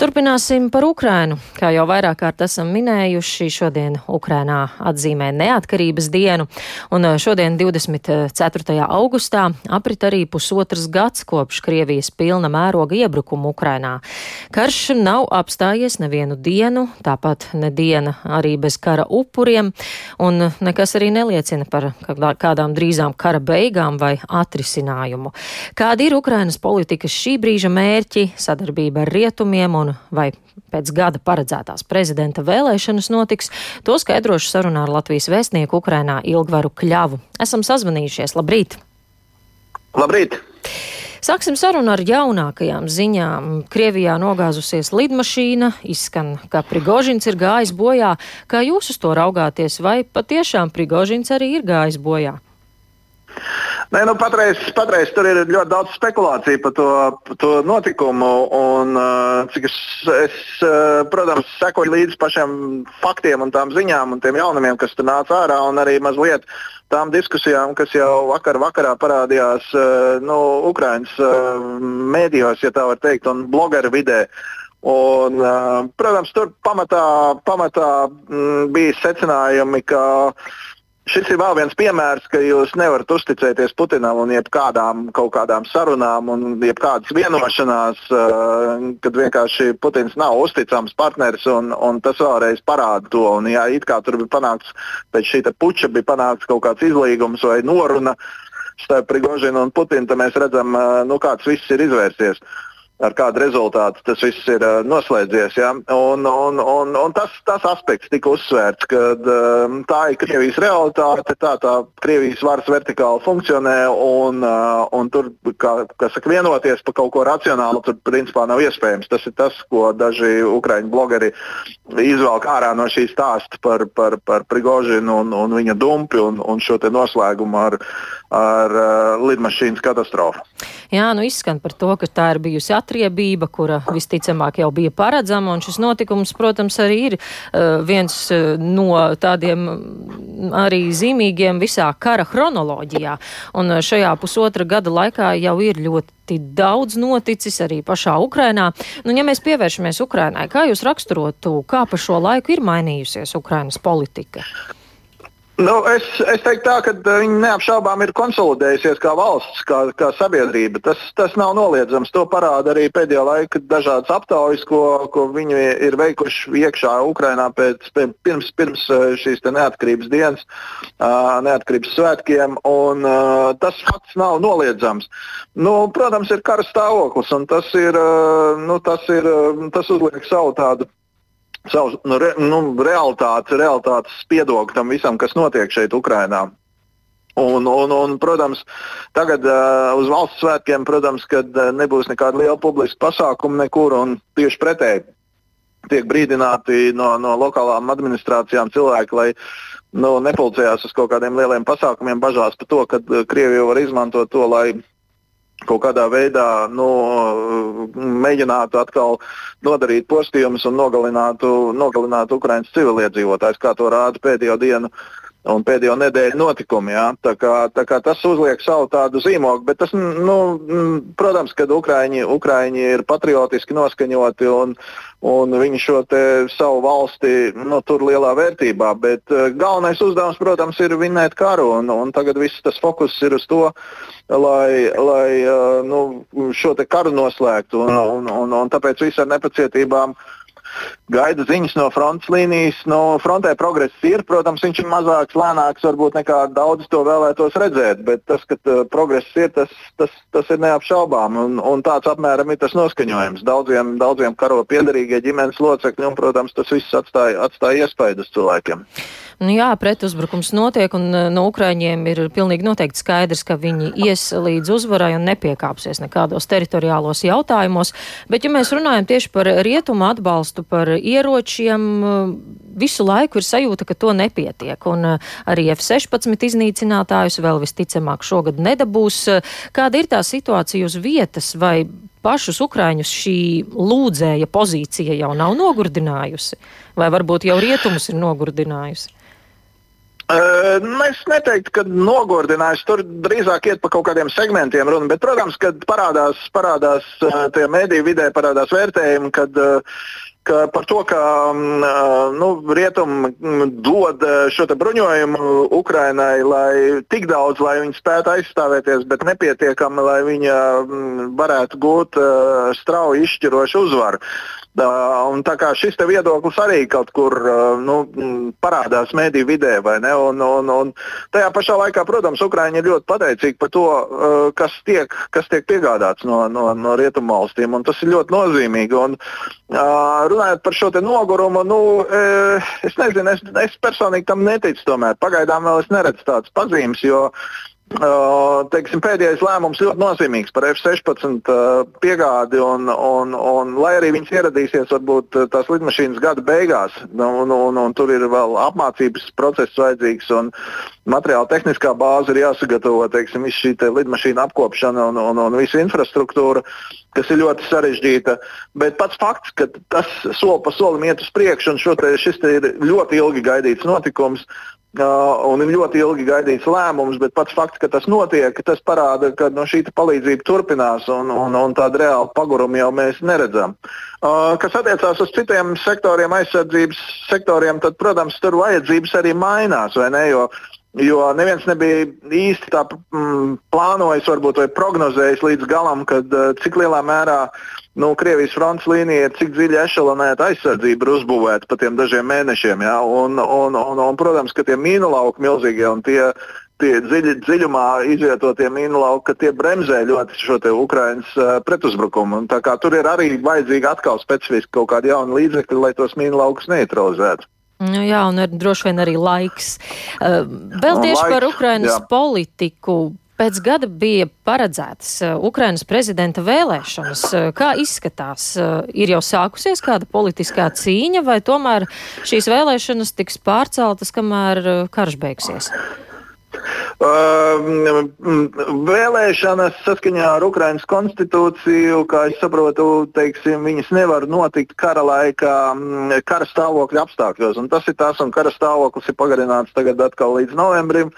Turpināsim par Ukrainu. Kā jau vairāk kārt esam minējuši, šodien Ukrainā atzīmē neatkarības dienu, un šodien 24. augustā aprit arī pusotrs gads kopš Krievijas pilna mēroga iebrukuma Ukrainā. Karš nav apstājies nevienu dienu, tāpat ne diena arī bez kara upuriem, un nekas arī neliecina par kādām drīzām kara beigām vai atrisinājumu. Kādi ir Ukrainas politikas šī brīža mērķi, sadarbība ar rietumiem un un vai pēc gada paredzētās prezidenta vēlēšanas notiks, to skaidrošu sarunā ar Latvijas vēstnieku Ukrainā Ilgvaru Kļavu. Esam sazvanījušies. Labrīt! Labrīt! Sāksim sarunu ar jaunākajām ziņām. Krievijā nogāzusies lidmašīna, izskan, ka Prigožins ir gājis bojā. Kā jūs uz to raugāties, vai patiešām Prigožins arī ir gājis bojā? Nē, nu, patreiz, patreiz tur ir ļoti daudz spekulāciju par to, par to notikumu. Un, cik es, es protams, sekoju līdzi pašiem faktiem un tām ziņām un tiem jaunumiem, kas tur nāca ārā, un arī mazliet tām diskusijām, kas jau vakar vakarā parādījās nu, Ukraiņas mēdījos, ja tā var teikt, un blogeru vidē. Un, protams, tur pamatā, pamatā mm, bija secinājumi, ka uh, Šis ir vēl viens piemērs, ka jūs nevarat uzticēties Putinam un jebkādām kaut kādām sarunām un jebkādas vienošanās, uh, kad vienkārši Putins nav uzticams partneris un, un tas vēlreiz parāda to. Un, jā, it kā tur bija panākts pēc šī puča, bija panākts kaut kāds izlīgums vai noruna starp Prigožinu un Putinu, tad mēs redzam, uh, nu, kāds viss ir izvērsies. Uh, ar kādu rezultātu tas viss ir uh, noslēdzies. Ja? Un, un, un, un tas, tas aspekts tika uzsvērts, ka uh, tā ir Krievijas realitāte, tā tā Krievijas varas vertikāli funkcionē, un, uh, un tur, kā, kā saka, vienoties par kaut ko racionālu, tur principā nav iespējams. Tas ir tas, ko daži ukraiņu blogeri izvelk ārā no šīs stāsta par, par, par Prigožinu un, un viņa dumpi un, un šo noslēgumu ar, ar uh, lidmašīnas katastrofu. Jā, nu izskan par to, ka tā ir bijusi atriebība, kura visticamāk jau bija paredzama, un šis notikums, protams, arī ir uh, viens uh, no tādiem mm, arī zīmīgiem visā kara chronoloģijā. Un uh, šajā pusotra gada laikā jau ir ļoti daudz noticis arī pašā Ukrainā. Nu, ja mēs pievēršamies Ukrainai, kā jūs raksturotu, kā pa šo laiku ir mainījusies Ukrainas politika? Nu, es, es teiktu, tā, ka uh, viņi neapšaubām ir konsolidējusies kā valsts, kā, kā sabiedrība. Tas, tas nav noliedzams. To parāda arī pēdējā laika dažādas aptaujas, ko, ko viņi ir veikuši iekšā Ukrainā pēc, pirms, pirms uh, šīs neatkarības dienas, neatkarības svētkiem. Un, tas fakts nav noliedzams. Nu, protams, ir kara stāvoklis, un tas, ir, nu, tas, ir, tas uzliek savu tādu savu nu, re, nu, realitātes, realitātes spiedogu tam visam, kas notiek šeit, Ukrajinā. Un, un, un, protams, tagad uh, uz valsts svētkiem, protams, kad uh, nebūs nekāda liela publiska pasākuma nekur, un tieši pretēji tiek brīdināti no, no lokālām administrācijām cilvēki, lai nu, nepulcējās uz kaut kādiem lieliem pasākumiem, bažās par to, ka uh, Krievija var izmantot to, lai kaut kādā veidā nu, mēģinātu atkal nodarīt postījumus un nogalinātu, nogalinātu Ukraiņas civiliedzīvotājus, kā to rāda pēdējo dienu un pēdējo nedēļu notikumi. Jā. Tā kā, tā kā tas uzliek savu tādu zīmogu, bet tas, nu, protams, ka Ukraiņi, Ukraiņi ir patriotiski noskaņoti un, un viņi šo savu valsti nu, tur lielā vērtībā. Bet uh, galvenais uzdevums, protams, ir vinēt karu, un, un tagad viss tas fokus ir uz to, lai, lai uh, nu, šo karu noslēgtu. Un, un, un, un tāpēc viss ar nepacietībām uh, gaida ziņas no frontes līnijas. No frontē progress ir, protams, viņš ir mazāks, lēnāks, varbūt nekā daudz to vēlētos redzēt, bet tas, ka uh, progress ir, tas, tas, tas ir neapšaubām. Un, un tāds apmēram ir tas noskaņojums. Daudziem, daudziem karo piedarīgie ģimenes locekļi, un, protams, tas viss atstāja, atstāja iespaidu uz cilvēkiem. Nu, jā, pretuzbrukums notiek, un eh, no Ukraiņiem ir pilnīgi noteikti skaidrs, ka viņi ies līdz uzvarai un nepiekāpsies nekādos teritoriālos jautājumos. Bet, ja mēs runājam tieši par rietumu atbalstu, par ieročiem, visu laiku ir sajūta, ka to nepietiek. Un eh, arī F-16 iznīcinātājus vēl visticamāk šogad nedabūs. Kāda ir tā situācija uz vietas? Vai pašus Ukraiņus šī lūdzēja pozīcija jau nav nogurdinājusi? Vai varbūt jau rietumus ir nogurdinājusi? Uh, es neteiktu, ka nogurdinājis. Tur drīzāk iet pa kaut kādiem segmentiem runa. Bet, protams, kad parādās, parādās tie mediju vidē, parādās vērtējumi, kad ka par to, ka nu, rietumi dod šo bruņojumu Ukrainai, lai tik daudz, lai viņi spētu aizstāvēties, bet nepietiekami, lai viņi varētu gūt strauji izšķirošu uzvaru. Un tā kā šis viedoklis arī kaut kur nu, parādās mediju vidē, ne, un, un, un tajā pašā laikā, protams, Ukraiņi ir ļoti pateicīgi par to, kas tiek, kas tiek piegādāts no, no, no rietumvalstīm, un tas ir ļoti nozīmīgi. Un, runājot par šo nogurumu, nu, es nezinu, es, es personīgi tam neticu. Tomēr. Pagaidām vēl es neredzu tādas pazīmes, jo teiksim, pēdējais lēmums ļoti nozīmīgs par F-16 piegādi, un, un, un, lai arī viņas ieradīsies varbūt tās lidmašīnas gada beigās, un, un, un tur ir vēl apmācības process vajadzīgs, un materiāla tehniskā bāze ir jāsagatavo, teiksim, visu šī te lidmašīna apkopšana un, un, un visa infrastruktūra, kas ir ļoti sarežģīta. Bet pats fakts, ka tas soli pa solim iet uz priekšu, un te, šis te ir ļoti ilgi gaidīts notikums, un ir ļoti ilgi gaidīts lēmums, bet pats fakts, ka tas notiek, tas parāda, ka no šī palīdzība turpinās un, un, un tādu reālu pagurumu jau mēs neredzam. Uh, kas attiecās uz citiem sektoriem, aizsardzības sektoriem, tad, protams, tur vajadzības arī mainās, vai ne? Jo, Jo neviens nebija īsti tā mm, plānojis, varbūt prognozējis līdz galam, kad, uh, cik lielā mērā nu, Krievijas fronts līnija ir cik dziļi ešalonēta aizsardzība ir uzbūvēta pa tiem dažiem mēnešiem. Ja? Un, un, un, un, protams, ka tie mīnu lauki milzīgie un tie, tie dziļi, dziļumā izvietotie mīnu lauki, tie bremzē ļoti šo Ukraiņas uh, pretuzbrukumu. Tur ir arī vajadzīga atkal specifiski kaut kāda jauna līdzekļa, lai tos mīnu laukus neutralizētu. Nu, jā, un ir droši vien arī laiks. Uh, vēl tieši laiks, par Ukrainas jā. politiku. Pēc gada bija paredzētas uh, Ukrainas prezidenta vēlēšanas. Uh, kā izskatās? Uh, ir jau sākusies kāda politiskā cīņa, vai tomēr šīs vēlēšanas tiks pārceltas, kamēr karš beigsies? Uh, vēlēšanas saskaņā ar Ukraiņas konstitūciju, kā es saprotu, teiksim, viņas nevar notikt kara laikā, kara stāvokļa apstākļos. Un tas ir tas, un kara stāvoklis ir pagarināts tagad atkal līdz novembrim.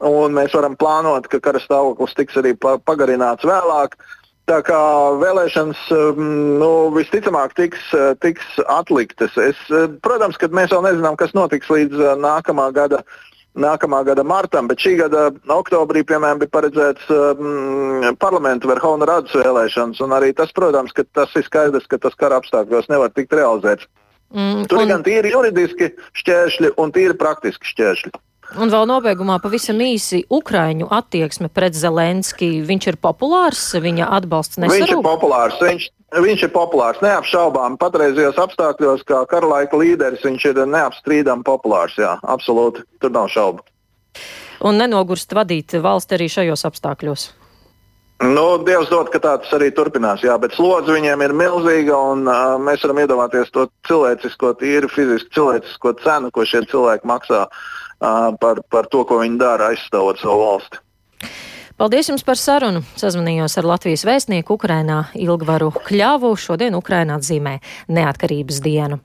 Mēs varam plānot, ka kara stāvoklis tiks arī pagarināts vēlāk. Tā kā vēlēšanas nu, visticamāk tiks, tiks atliktas. Es, protams, ka mēs vēl nezinām, kas notiks līdz nākamā gada nākamā gada martam, bet šī gada oktobrī, piemēram, bija paredzēts um, parlamentu verhovna radas vēlēšanas. Arī tas, protams, ka tas ir skaidrs, ka tas kara apstākļos nevar tikt realizēts. Mm, Tur un... ir gan tīri juridiski šķēršļi un tīri praktiski šķēršļi. Un vēl nobeigumā pavisam īsi Ukraiņu attieksme pret Zelenski. Viņš ir populārs, viņa atbalsts nesarūp. Viņš ir populārs, viņš, viņš ir populārs, neapšaubām. Patreizajos apstākļos, kā karalaika līderis, viņš ir neapstrīdami populārs, jā, absolūti, tur nav šaubu. Un nenogurst vadīt valsti arī šajos apstākļos. Nu, Dievs dod, ka tā tas arī turpinās, jā, bet slodze viņiem ir milzīga, un uh, mēs varam iedomāties to cilvēcisko, tīri fiziski cilvēcisko cenu, ko šie cilvēki maksā uh, par, par to, ko viņi dara, aizstāvot savu valsti. Paldies jums par sarunu. Sazvanījos ar Latvijas vēstnieku Ukrainā Ilgvaru Kļavu. Šodien Ukraina atzīmē neatkarības dienu.